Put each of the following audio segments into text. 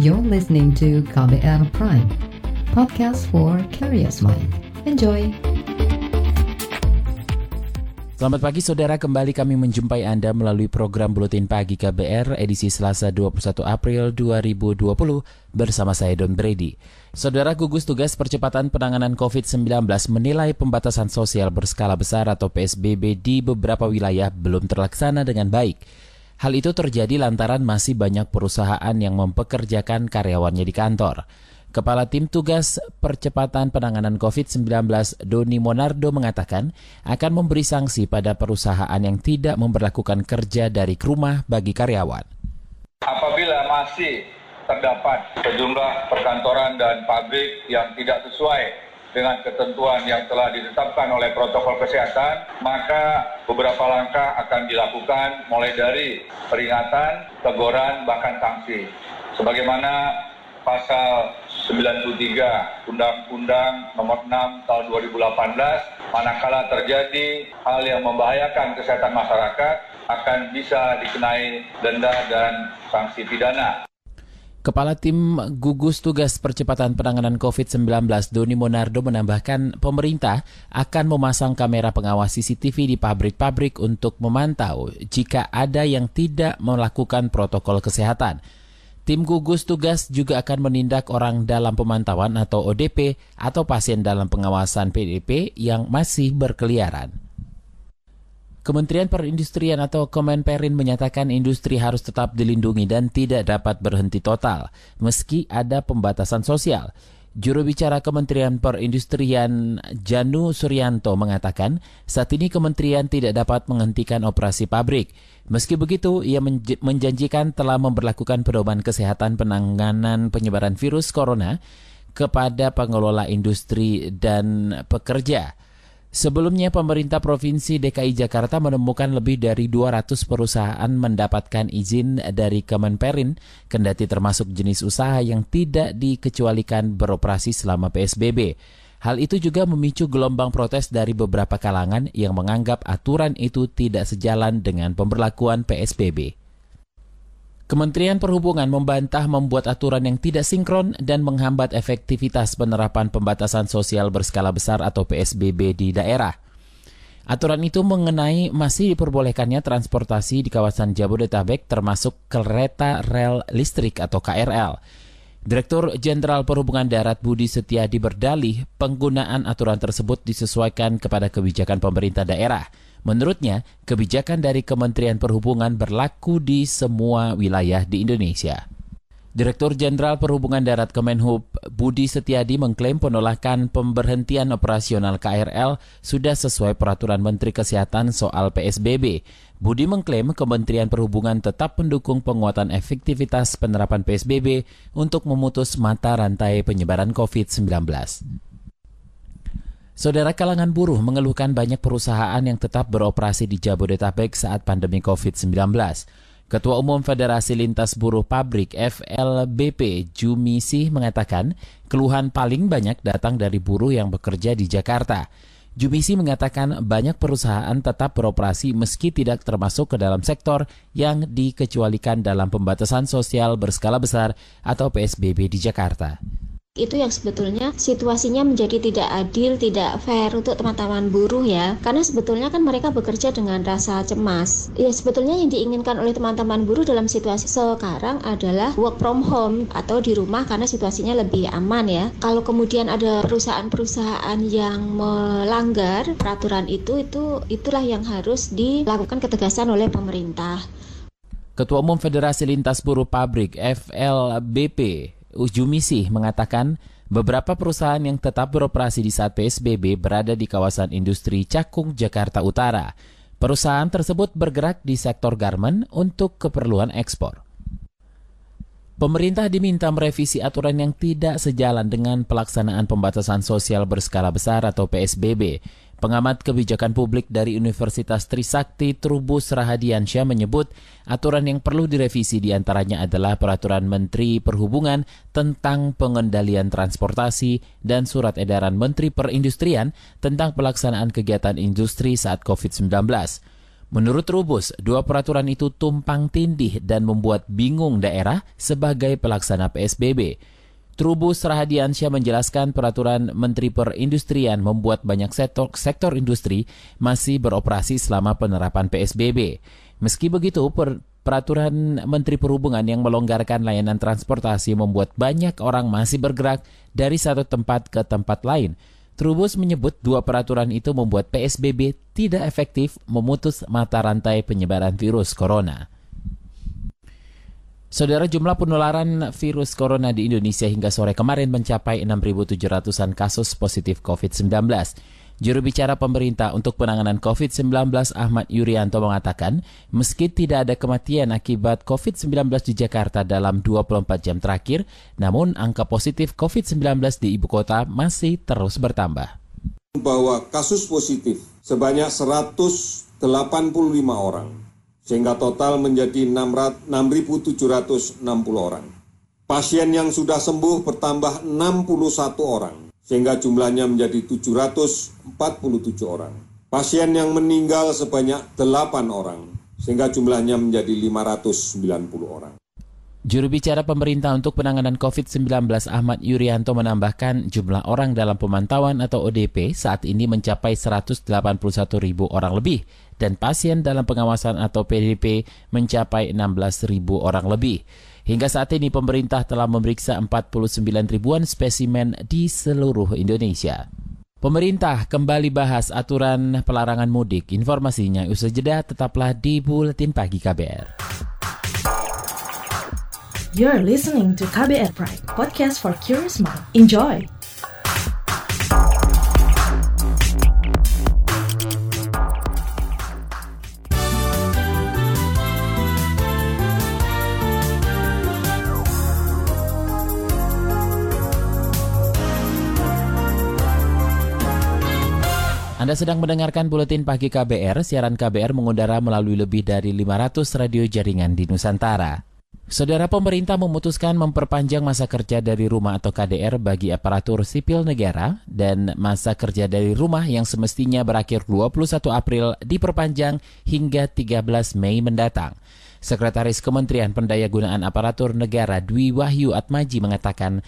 You're listening to KBR Prime, podcast for curious mind. Enjoy! Selamat pagi saudara, kembali kami menjumpai Anda melalui program Buletin Pagi KBR edisi Selasa 21 April 2020 bersama saya Don Brady. Saudara gugus tugas percepatan penanganan COVID-19 menilai pembatasan sosial berskala besar atau PSBB di beberapa wilayah belum terlaksana dengan baik. Hal itu terjadi lantaran masih banyak perusahaan yang mempekerjakan karyawannya di kantor. Kepala Tim Tugas Percepatan Penanganan COVID-19 Doni Monardo mengatakan akan memberi sanksi pada perusahaan yang tidak memperlakukan kerja dari rumah bagi karyawan. Apabila masih terdapat sejumlah perkantoran dan pabrik yang tidak sesuai dengan ketentuan yang telah ditetapkan oleh protokol kesehatan, maka beberapa langkah akan dilakukan mulai dari peringatan, teguran, bahkan sanksi. Sebagaimana pasal 93 Undang-Undang Nomor 6 Tahun 2018, manakala terjadi hal yang membahayakan kesehatan masyarakat akan bisa dikenai denda dan sanksi pidana. Kepala Tim Gugus Tugas Percepatan Penanganan COVID-19 Doni Monardo menambahkan pemerintah akan memasang kamera pengawas CCTV di pabrik-pabrik untuk memantau jika ada yang tidak melakukan protokol kesehatan. Tim gugus tugas juga akan menindak orang dalam pemantauan atau ODP atau pasien dalam pengawasan PDP yang masih berkeliaran. Kementerian Perindustrian atau Kemenperin menyatakan industri harus tetap dilindungi dan tidak dapat berhenti total, meski ada pembatasan sosial. Juru bicara Kementerian Perindustrian Janu Suryanto mengatakan saat ini kementerian tidak dapat menghentikan operasi pabrik. Meski begitu, ia menjanjikan telah memperlakukan pedoman kesehatan penanganan penyebaran virus corona kepada pengelola industri dan pekerja. Sebelumnya pemerintah Provinsi DKI Jakarta menemukan lebih dari 200 perusahaan mendapatkan izin dari Kemenperin, kendati termasuk jenis usaha yang tidak dikecualikan beroperasi selama PSBB. Hal itu juga memicu gelombang protes dari beberapa kalangan yang menganggap aturan itu tidak sejalan dengan pemberlakuan PSBB. Kementerian Perhubungan membantah membuat aturan yang tidak sinkron dan menghambat efektivitas penerapan pembatasan sosial berskala besar atau PSBB di daerah. Aturan itu mengenai masih diperbolehkannya transportasi di kawasan Jabodetabek termasuk kereta rel listrik atau KRL. Direktur Jenderal Perhubungan Darat Budi Setiadi berdalih penggunaan aturan tersebut disesuaikan kepada kebijakan pemerintah daerah – Menurutnya, kebijakan dari Kementerian Perhubungan berlaku di semua wilayah di Indonesia. Direktur Jenderal Perhubungan Darat Kemenhub Budi Setiadi mengklaim penolakan pemberhentian operasional KRL sudah sesuai peraturan Menteri Kesehatan soal PSBB. Budi mengklaim Kementerian Perhubungan tetap mendukung penguatan efektivitas penerapan PSBB untuk memutus mata rantai penyebaran COVID-19. Saudara kalangan buruh mengeluhkan banyak perusahaan yang tetap beroperasi di Jabodetabek saat pandemi COVID-19. Ketua Umum Federasi Lintas Buruh Pabrik FLBP Jumisi mengatakan keluhan paling banyak datang dari buruh yang bekerja di Jakarta. Jumisi mengatakan banyak perusahaan tetap beroperasi meski tidak termasuk ke dalam sektor yang dikecualikan dalam pembatasan sosial berskala besar atau PSBB di Jakarta itu yang sebetulnya situasinya menjadi tidak adil, tidak fair untuk teman-teman buruh ya. Karena sebetulnya kan mereka bekerja dengan rasa cemas. Ya sebetulnya yang diinginkan oleh teman-teman buruh dalam situasi sekarang adalah work from home atau di rumah karena situasinya lebih aman ya. Kalau kemudian ada perusahaan-perusahaan yang melanggar peraturan itu, itu itulah yang harus dilakukan ketegasan oleh pemerintah. Ketua Umum Federasi Lintas Buruh Pabrik FLBP Ujumisi mengatakan beberapa perusahaan yang tetap beroperasi di saat PSBB berada di kawasan industri Cakung, Jakarta Utara. Perusahaan tersebut bergerak di sektor garment untuk keperluan ekspor. Pemerintah diminta merevisi aturan yang tidak sejalan dengan pelaksanaan pembatasan sosial berskala besar atau PSBB. Pengamat kebijakan publik dari Universitas Trisakti Trubus Rahadiansyah menyebut aturan yang perlu direvisi di antaranya adalah Peraturan Menteri Perhubungan tentang pengendalian transportasi dan Surat Edaran Menteri Perindustrian tentang pelaksanaan kegiatan industri saat COVID-19. Menurut Rubus, dua peraturan itu tumpang tindih dan membuat bingung daerah sebagai pelaksana PSBB. Trubus Rahadiansyah menjelaskan peraturan Menteri Perindustrian membuat banyak sektor, sektor industri masih beroperasi selama penerapan PSBB. Meski begitu, per, peraturan Menteri Perhubungan yang melonggarkan layanan transportasi membuat banyak orang masih bergerak dari satu tempat ke tempat lain. Trubus menyebut dua peraturan itu membuat PSBB tidak efektif memutus mata rantai penyebaran virus corona. Saudara jumlah penularan virus corona di Indonesia hingga sore kemarin mencapai 6.700-an kasus positif COVID-19. Juru bicara pemerintah untuk penanganan COVID-19 Ahmad Yuryanto mengatakan, meski tidak ada kematian akibat COVID-19 di Jakarta dalam 24 jam terakhir, namun angka positif COVID-19 di ibu kota masih terus bertambah. Bahwa kasus positif sebanyak 185 orang, sehingga total menjadi 6.760 orang. Pasien yang sudah sembuh bertambah 61 orang, sehingga jumlahnya menjadi 747 orang. Pasien yang meninggal sebanyak 8 orang, sehingga jumlahnya menjadi 590 orang. Juru bicara pemerintah untuk penanganan COVID-19 Ahmad Yuryanto menambahkan jumlah orang dalam pemantauan atau ODP saat ini mencapai 181 ribu orang lebih dan pasien dalam pengawasan atau PDP mencapai 16 ribu orang lebih. Hingga saat ini pemerintah telah memeriksa 49 ribuan spesimen di seluruh Indonesia. Pemerintah kembali bahas aturan pelarangan mudik. Informasinya usai jeda tetaplah di Buletin Pagi KBR. You're listening to KBR Pride, podcast for curious mind. Enjoy! Anda sedang mendengarkan Buletin Pagi KBR, siaran KBR mengudara melalui lebih dari 500 radio jaringan di Nusantara. Saudara pemerintah memutuskan memperpanjang masa kerja dari rumah atau KDR bagi aparatur sipil negara dan masa kerja dari rumah yang semestinya berakhir 21 April diperpanjang hingga 13 Mei mendatang. Sekretaris Kementerian Pendayagunaan Aparatur Negara Dwi Wahyu Atmaji mengatakan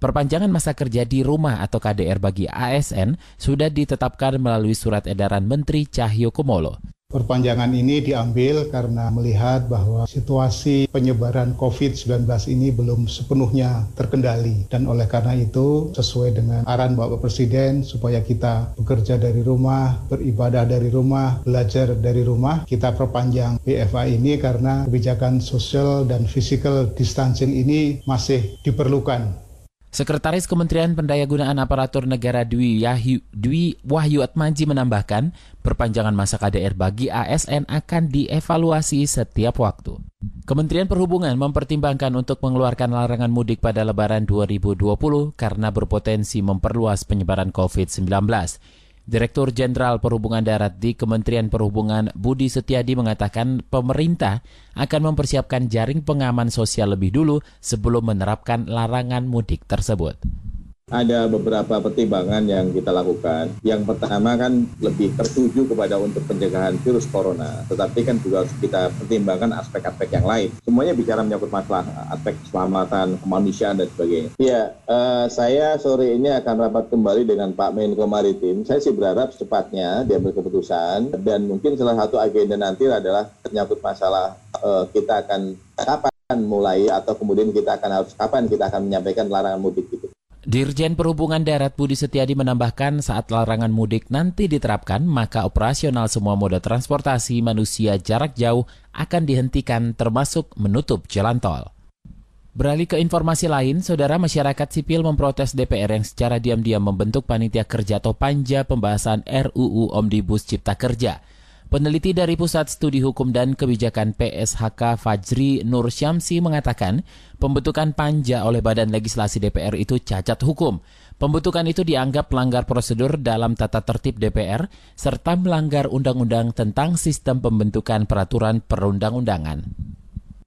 perpanjangan masa kerja di rumah atau KDR bagi ASN sudah ditetapkan melalui surat edaran Menteri Cahyo Kumolo. Perpanjangan ini diambil karena melihat bahwa situasi penyebaran COVID-19 ini belum sepenuhnya terkendali. Dan oleh karena itu, sesuai dengan arahan Bapak Presiden, supaya kita bekerja dari rumah, beribadah dari rumah, belajar dari rumah, kita perpanjang BFA ini karena kebijakan social dan physical distancing ini masih diperlukan Sekretaris Kementerian Pendayagunaan Aparatur Negara Dwi, Yahyu, Dwi Wahyu Atmaji menambahkan, perpanjangan masa KDR bagi ASN akan dievaluasi setiap waktu. Kementerian Perhubungan mempertimbangkan untuk mengeluarkan larangan mudik pada Lebaran 2020 karena berpotensi memperluas penyebaran COVID-19. Direktur Jenderal Perhubungan Darat di Kementerian Perhubungan Budi Setiadi mengatakan pemerintah akan mempersiapkan jaring pengaman sosial lebih dulu sebelum menerapkan larangan mudik tersebut. Ada beberapa pertimbangan yang kita lakukan. Yang pertama kan lebih tertuju kepada untuk pencegahan virus corona, tetapi kan juga harus kita pertimbangkan aspek-aspek yang lain. Semuanya bicara menyangkut masalah aspek keselamatan, kemanusiaan dan sebagainya. Iya, uh, saya sore ini akan rapat kembali dengan Pak Menko Maritim. Saya sih berharap secepatnya diambil keputusan dan mungkin salah satu agenda nanti adalah menyangkut masalah uh, kita akan kapan mulai atau kemudian kita akan harus kapan kita akan menyampaikan larangan mudik. Dirjen Perhubungan Darat Budi Setiadi menambahkan saat larangan mudik nanti diterapkan, maka operasional semua moda transportasi manusia jarak jauh akan dihentikan termasuk menutup jalan tol. Beralih ke informasi lain, saudara masyarakat sipil memprotes DPR yang secara diam-diam membentuk panitia kerja atau panja pembahasan RUU Omnibus Cipta Kerja. Peneliti dari Pusat Studi Hukum dan Kebijakan PSHK Fajri Nur Syamsi mengatakan pembentukan panja oleh Badan Legislasi DPR itu cacat hukum. Pembentukan itu dianggap melanggar prosedur dalam tata tertib DPR serta melanggar undang-undang tentang sistem pembentukan peraturan perundang-undangan.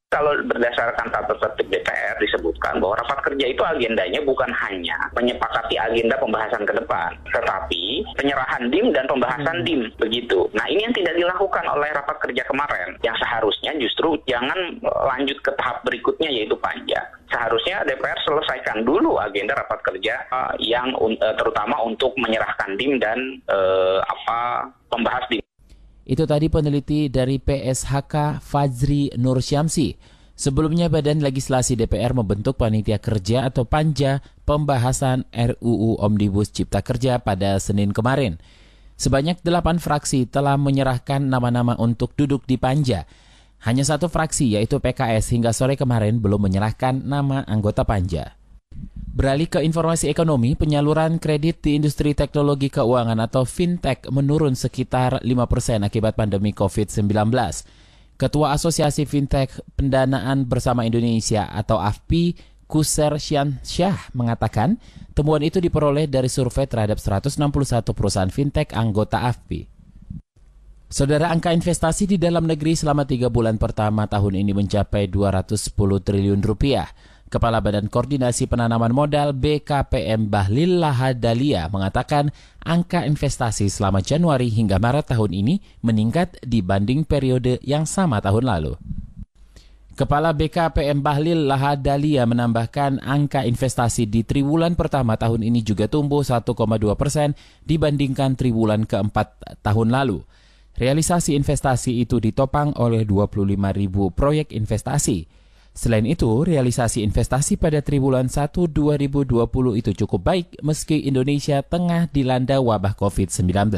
Kalau berdasarkan tata tertib DPR disebutkan bahwa rapat kerja itu agendanya bukan hanya menyepakati agenda pembahasan ke depan, tetapi penyerahan DIM dan pembahasan DIM begitu. Nah ini yang tidak dilakukan oleh rapat kerja kemarin, yang seharusnya justru jangan lanjut ke tahap berikutnya yaitu panja. Seharusnya DPR selesaikan dulu agenda rapat kerja uh, yang uh, terutama untuk menyerahkan DIM dan uh, apa pembahas DIM. Itu tadi peneliti dari PSHK Fajri Nur Syamsi. Sebelumnya Badan Legislasi DPR membentuk panitia kerja atau panja pembahasan RUU Omnibus Cipta Kerja pada Senin kemarin. Sebanyak delapan fraksi telah menyerahkan nama-nama untuk duduk di panja. Hanya satu fraksi yaitu PKS hingga sore kemarin belum menyerahkan nama anggota panja. Beralih ke informasi ekonomi, penyaluran kredit di industri teknologi keuangan atau fintech menurun sekitar 5% akibat pandemi COVID-19. Ketua Asosiasi Fintech Pendanaan Bersama Indonesia atau AFPI, Kuser Syan Syah mengatakan, temuan itu diperoleh dari survei terhadap 161 perusahaan fintech anggota AFPI. Saudara angka investasi di dalam negeri selama tiga bulan pertama tahun ini mencapai 210 triliun rupiah. Kepala Badan Koordinasi Penanaman Modal BKPM Bahlil Lahadalia mengatakan angka investasi selama Januari hingga Maret tahun ini meningkat dibanding periode yang sama tahun lalu. Kepala BKPM Bahlil Lahadalia menambahkan angka investasi di triwulan pertama tahun ini juga tumbuh 1,2 persen dibandingkan triwulan keempat tahun lalu. Realisasi investasi itu ditopang oleh 25 ribu proyek investasi. Selain itu, realisasi investasi pada triwulan 1 2020 itu cukup baik meski Indonesia tengah dilanda wabah COVID-19.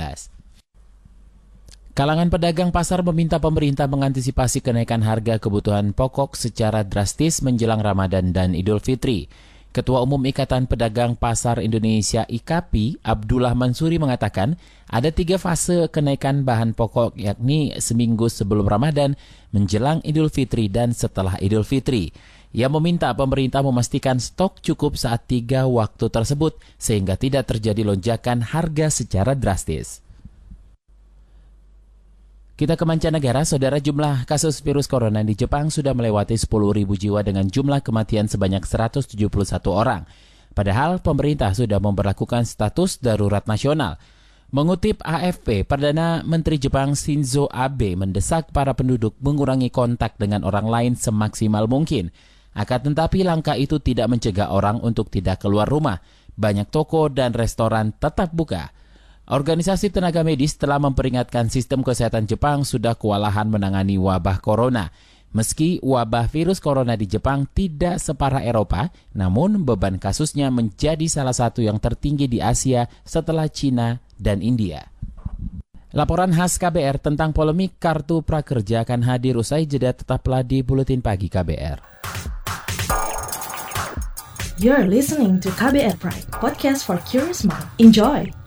Kalangan pedagang pasar meminta pemerintah mengantisipasi kenaikan harga kebutuhan pokok secara drastis menjelang Ramadan dan Idul Fitri. Ketua Umum Ikatan Pedagang Pasar Indonesia IKAPI, Abdullah Mansuri mengatakan ada tiga fase kenaikan bahan pokok yakni seminggu sebelum Ramadan, menjelang Idul Fitri dan setelah Idul Fitri. Ia meminta pemerintah memastikan stok cukup saat tiga waktu tersebut sehingga tidak terjadi lonjakan harga secara drastis. Kita ke mancanegara, saudara jumlah kasus virus corona di Jepang sudah melewati 10.000 jiwa dengan jumlah kematian sebanyak 171 orang. Padahal pemerintah sudah memperlakukan status darurat nasional. Mengutip AFP, Perdana Menteri Jepang Shinzo Abe mendesak para penduduk mengurangi kontak dengan orang lain semaksimal mungkin. Akan tetapi langkah itu tidak mencegah orang untuk tidak keluar rumah. Banyak toko dan restoran tetap buka. Organisasi tenaga medis telah memperingatkan sistem kesehatan Jepang sudah kewalahan menangani wabah corona. Meski wabah virus corona di Jepang tidak separah Eropa, namun beban kasusnya menjadi salah satu yang tertinggi di Asia setelah China dan India. Laporan khas KBR tentang polemik kartu prakerja akan hadir usai jeda tetaplah di Buletin Pagi KBR. You're listening to KBR Pride, podcast for curious mind. Enjoy!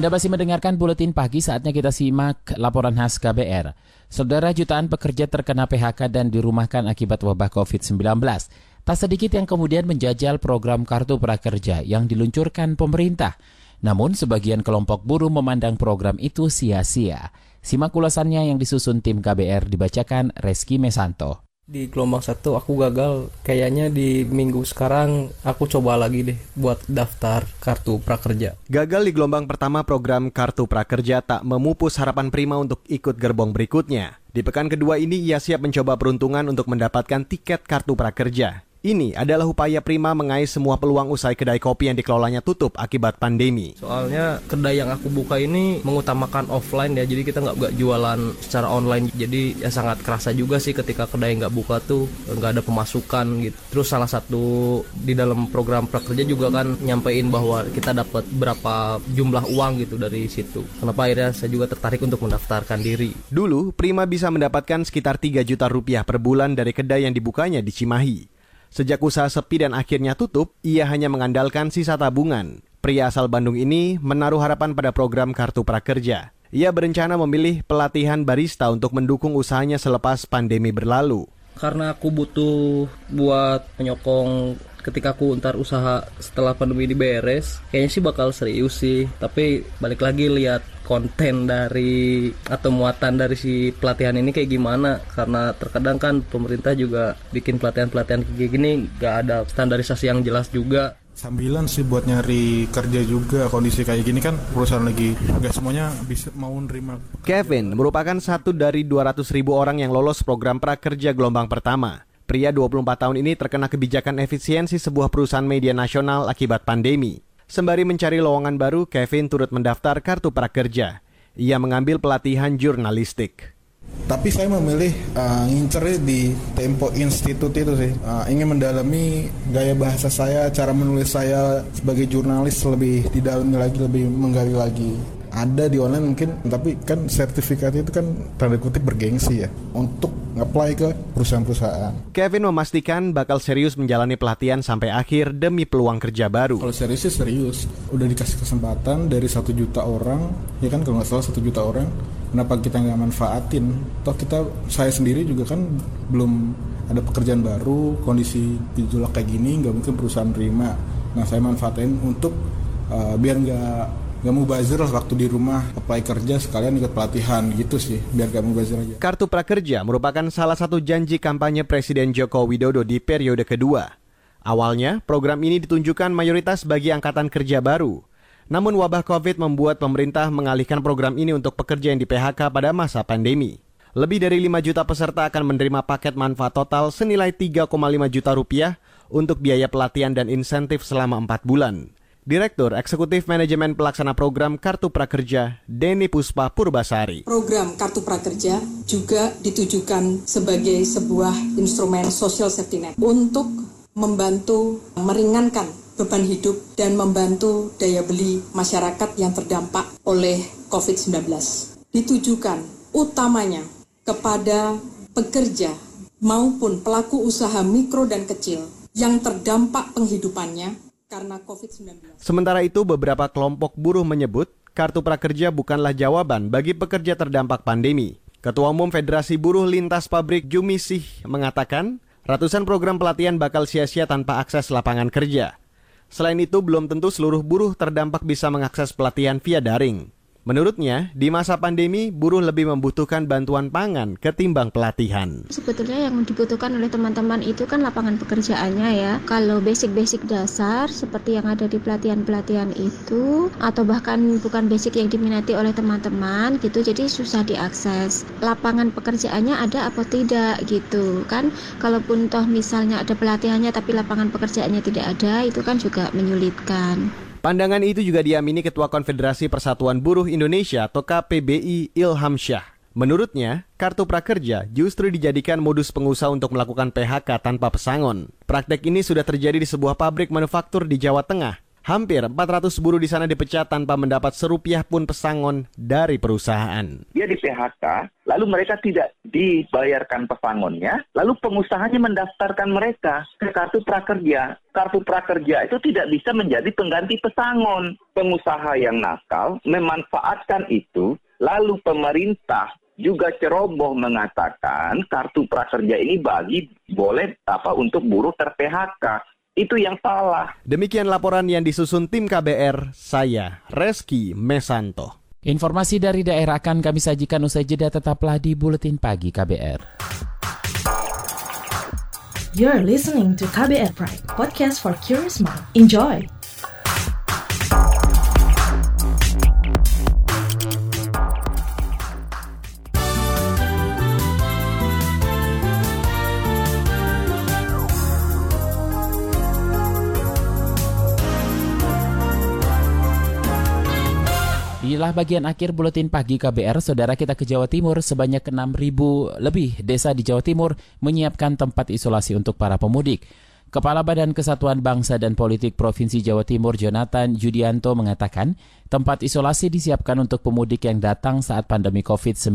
Anda masih mendengarkan buletin pagi saatnya kita simak laporan khas KBR. Saudara jutaan pekerja terkena PHK dan dirumahkan akibat wabah COVID-19. Tak sedikit yang kemudian menjajal program kartu prakerja yang diluncurkan pemerintah. Namun sebagian kelompok buruh memandang program itu sia-sia. Simak ulasannya yang disusun tim KBR dibacakan Reski Mesanto di gelombang satu aku gagal. Kayaknya di minggu sekarang aku coba lagi deh buat daftar kartu prakerja. Gagal di gelombang pertama program kartu prakerja tak memupus harapan Prima untuk ikut gerbong berikutnya. Di pekan kedua ini ia siap mencoba peruntungan untuk mendapatkan tiket kartu prakerja ini adalah upaya Prima mengais semua peluang usai kedai kopi yang dikelolanya tutup akibat pandemi. Soalnya kedai yang aku buka ini mengutamakan offline ya, jadi kita nggak nggak jualan secara online. Jadi ya sangat kerasa juga sih ketika kedai nggak buka tuh nggak ada pemasukan gitu. Terus salah satu di dalam program prakerja juga kan nyampein bahwa kita dapat berapa jumlah uang gitu dari situ. Kenapa akhirnya saya juga tertarik untuk mendaftarkan diri. Dulu Prima bisa mendapatkan sekitar 3 juta rupiah per bulan dari kedai yang dibukanya di Cimahi. Sejak usaha sepi dan akhirnya tutup, ia hanya mengandalkan sisa tabungan. Pria asal Bandung ini menaruh harapan pada program Kartu Prakerja. Ia berencana memilih pelatihan barista untuk mendukung usahanya selepas pandemi berlalu. Karena aku butuh buat menyokong ketika aku ntar usaha setelah pandemi ini beres kayaknya sih bakal serius sih tapi balik lagi lihat konten dari atau muatan dari si pelatihan ini kayak gimana karena terkadang kan pemerintah juga bikin pelatihan-pelatihan kayak gini gak ada standarisasi yang jelas juga sambilan sih buat nyari kerja juga kondisi kayak gini kan perusahaan lagi nggak semuanya bisa mau nerima. Kevin merupakan satu dari 200 ribu orang yang lolos program prakerja gelombang pertama. Pria 24 tahun ini terkena kebijakan efisiensi sebuah perusahaan media nasional akibat pandemi. Sembari mencari lowongan baru, Kevin turut mendaftar kartu prakerja. Ia mengambil pelatihan jurnalistik. Tapi saya memilih uh, ngincernya di Tempo Institute itu sih. Uh, ingin mendalami gaya bahasa saya, cara menulis saya sebagai jurnalis lebih didalami lagi, lebih menggali lagi ada di online mungkin tapi kan sertifikat itu kan tanda kutip bergengsi ya untuk apply ke perusahaan-perusahaan. Kevin memastikan bakal serius menjalani pelatihan sampai akhir demi peluang kerja baru. Kalau serius sih serius, udah dikasih kesempatan dari satu juta orang, ya kan kalau nggak salah satu juta orang, kenapa kita nggak manfaatin? Toh kita saya sendiri juga kan belum ada pekerjaan baru, kondisi gejolak kayak gini nggak mungkin perusahaan terima. Nah saya manfaatin untuk uh, biar nggak gak mau bazir lah waktu di rumah apply kerja sekalian ikut pelatihan gitu sih biar gak mau bazir aja. Kartu Prakerja merupakan salah satu janji kampanye Presiden Joko Widodo di periode kedua. Awalnya, program ini ditunjukkan mayoritas bagi angkatan kerja baru. Namun wabah COVID membuat pemerintah mengalihkan program ini untuk pekerja yang di PHK pada masa pandemi. Lebih dari 5 juta peserta akan menerima paket manfaat total senilai 3,5 juta rupiah untuk biaya pelatihan dan insentif selama 4 bulan. Direktur Eksekutif Manajemen Pelaksana Program Kartu Prakerja, Denny Puspa Purbasari. Program Kartu Prakerja juga ditujukan sebagai sebuah instrumen social safety net untuk membantu meringankan beban hidup dan membantu daya beli masyarakat yang terdampak oleh COVID-19. Ditujukan utamanya kepada pekerja maupun pelaku usaha mikro dan kecil yang terdampak penghidupannya karena COVID-19. Sementara itu, beberapa kelompok buruh menyebut kartu prakerja bukanlah jawaban bagi pekerja terdampak pandemi. Ketua Umum Federasi Buruh Lintas Pabrik Jumisih mengatakan, ratusan program pelatihan bakal sia-sia tanpa akses lapangan kerja. Selain itu, belum tentu seluruh buruh terdampak bisa mengakses pelatihan via daring. Menurutnya, di masa pandemi, buruh lebih membutuhkan bantuan pangan ketimbang pelatihan. Sebetulnya yang dibutuhkan oleh teman-teman itu kan lapangan pekerjaannya ya. Kalau basic-basic dasar seperti yang ada di pelatihan-pelatihan itu, atau bahkan bukan basic yang diminati oleh teman-teman gitu, jadi susah diakses. Lapangan pekerjaannya ada apa tidak gitu kan. Kalaupun toh misalnya ada pelatihannya tapi lapangan pekerjaannya tidak ada, itu kan juga menyulitkan. Pandangan itu juga diamini Ketua Konfederasi Persatuan Buruh Indonesia atau KPBI Ilham Syah. Menurutnya, kartu prakerja justru dijadikan modus pengusaha untuk melakukan PHK tanpa pesangon. Praktek ini sudah terjadi di sebuah pabrik manufaktur di Jawa Tengah. Hampir 400 buruh di sana dipecat tanpa mendapat serupiah pun pesangon dari perusahaan. Dia di PHK, lalu mereka tidak dibayarkan pesangonnya, lalu pengusahanya mendaftarkan mereka ke kartu prakerja. Kartu prakerja itu tidak bisa menjadi pengganti pesangon. Pengusaha yang nakal memanfaatkan itu, lalu pemerintah juga ceroboh mengatakan kartu prakerja ini bagi boleh apa untuk buruh ter PHK itu yang salah. Demikian laporan yang disusun tim KBR, saya Reski Mesanto. Informasi dari daerah akan kami sajikan usai jeda tetaplah di Buletin Pagi KBR. You're listening to KBR Pride, podcast for curious mind. Enjoy! Inilah bagian akhir buletin pagi KBR. Saudara kita ke Jawa Timur, sebanyak 6.000 lebih desa di Jawa Timur menyiapkan tempat isolasi untuk para pemudik. Kepala Badan Kesatuan Bangsa dan Politik Provinsi Jawa Timur Jonathan Judianto mengatakan tempat isolasi disiapkan untuk pemudik yang datang saat pandemi COVID-19.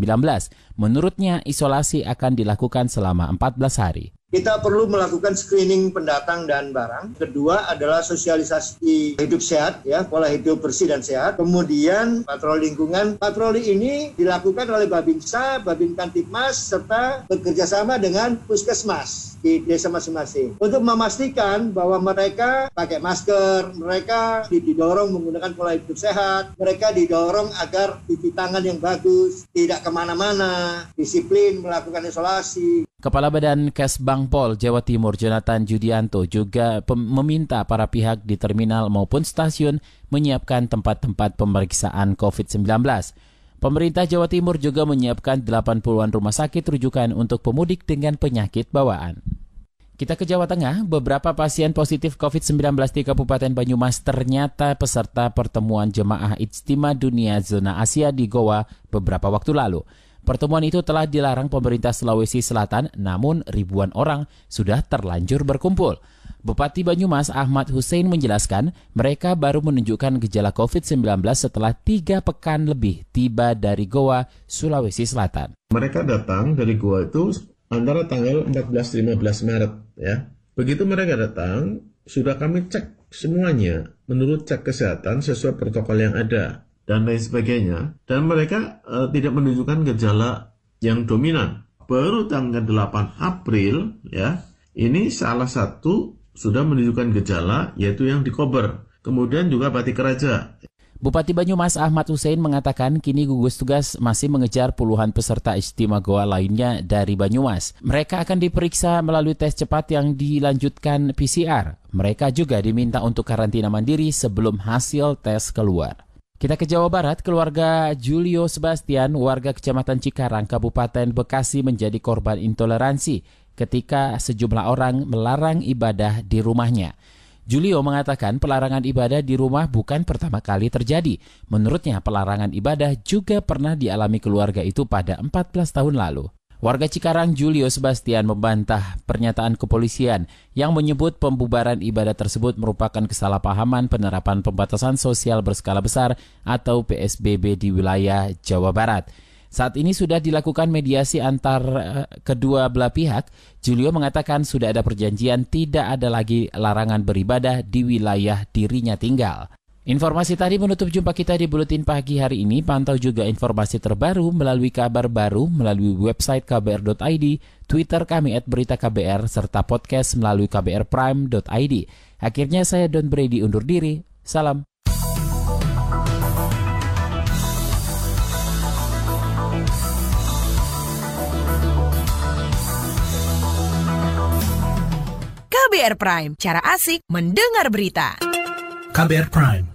Menurutnya isolasi akan dilakukan selama 14 hari. Kita perlu melakukan screening pendatang dan barang. Kedua adalah sosialisasi hidup sehat, ya pola hidup bersih dan sehat. Kemudian patroli lingkungan. Patroli ini dilakukan oleh Babinsa, Babin Kantipmas, serta bekerjasama dengan Puskesmas di desa masing-masing untuk memastikan bahwa mereka pakai masker, mereka didorong menggunakan pola hidup sehat, mereka didorong agar cuci tangan yang bagus, tidak ke mana-mana, disiplin melakukan isolasi. Kepala Badan Kesbangpol Jawa Timur Jonathan Judianto juga meminta para pihak di terminal maupun stasiun menyiapkan tempat-tempat pemeriksaan COVID-19. Pemerintah Jawa Timur juga menyiapkan 80-an rumah sakit rujukan untuk pemudik dengan penyakit bawaan. Kita ke Jawa Tengah, beberapa pasien positif COVID-19 di Kabupaten Banyumas ternyata peserta pertemuan jemaah Ijtima Dunia Zona Asia di Goa beberapa waktu lalu. Pertemuan itu telah dilarang pemerintah Sulawesi Selatan, namun ribuan orang sudah terlanjur berkumpul. Bupati Banyumas Ahmad Hussein menjelaskan mereka baru menunjukkan gejala COVID-19 setelah tiga pekan lebih tiba dari Goa, Sulawesi Selatan. Mereka datang dari Goa itu antara tanggal 14-15 Maret ya. Begitu mereka datang, sudah kami cek semuanya menurut cek kesehatan sesuai protokol yang ada dan lain sebagainya. Dan mereka uh, tidak menunjukkan gejala yang dominan. Baru tanggal 8 April ya, ini salah satu sudah menunjukkan gejala yaitu yang di Kober. Kemudian juga batik raja. Bupati Banyumas Ahmad Hussein mengatakan kini gugus tugas masih mengejar puluhan peserta istimewa Goa lainnya dari Banyumas. Mereka akan diperiksa melalui tes cepat yang dilanjutkan PCR. Mereka juga diminta untuk karantina mandiri sebelum hasil tes keluar. Kita ke Jawa Barat, keluarga Julio Sebastian, warga Kecamatan Cikarang, Kabupaten Bekasi menjadi korban intoleransi ketika sejumlah orang melarang ibadah di rumahnya. Julio mengatakan pelarangan ibadah di rumah bukan pertama kali terjadi. Menurutnya pelarangan ibadah juga pernah dialami keluarga itu pada 14 tahun lalu. Warga Cikarang Julio Sebastian membantah pernyataan kepolisian yang menyebut pembubaran ibadah tersebut merupakan kesalahpahaman penerapan pembatasan sosial berskala besar atau PSBB di wilayah Jawa Barat. Saat ini sudah dilakukan mediasi antar uh, kedua belah pihak. Julio mengatakan sudah ada perjanjian tidak ada lagi larangan beribadah di wilayah dirinya tinggal. Informasi tadi menutup jumpa kita di Buletin Pagi hari ini. Pantau juga informasi terbaru melalui kabar baru melalui website kbr.id, Twitter kami at berita KBR, serta podcast melalui kbrprime.id. Akhirnya saya Don Brady undur diri. Salam. KBR Prime, cara asik mendengar berita. KBR Prime,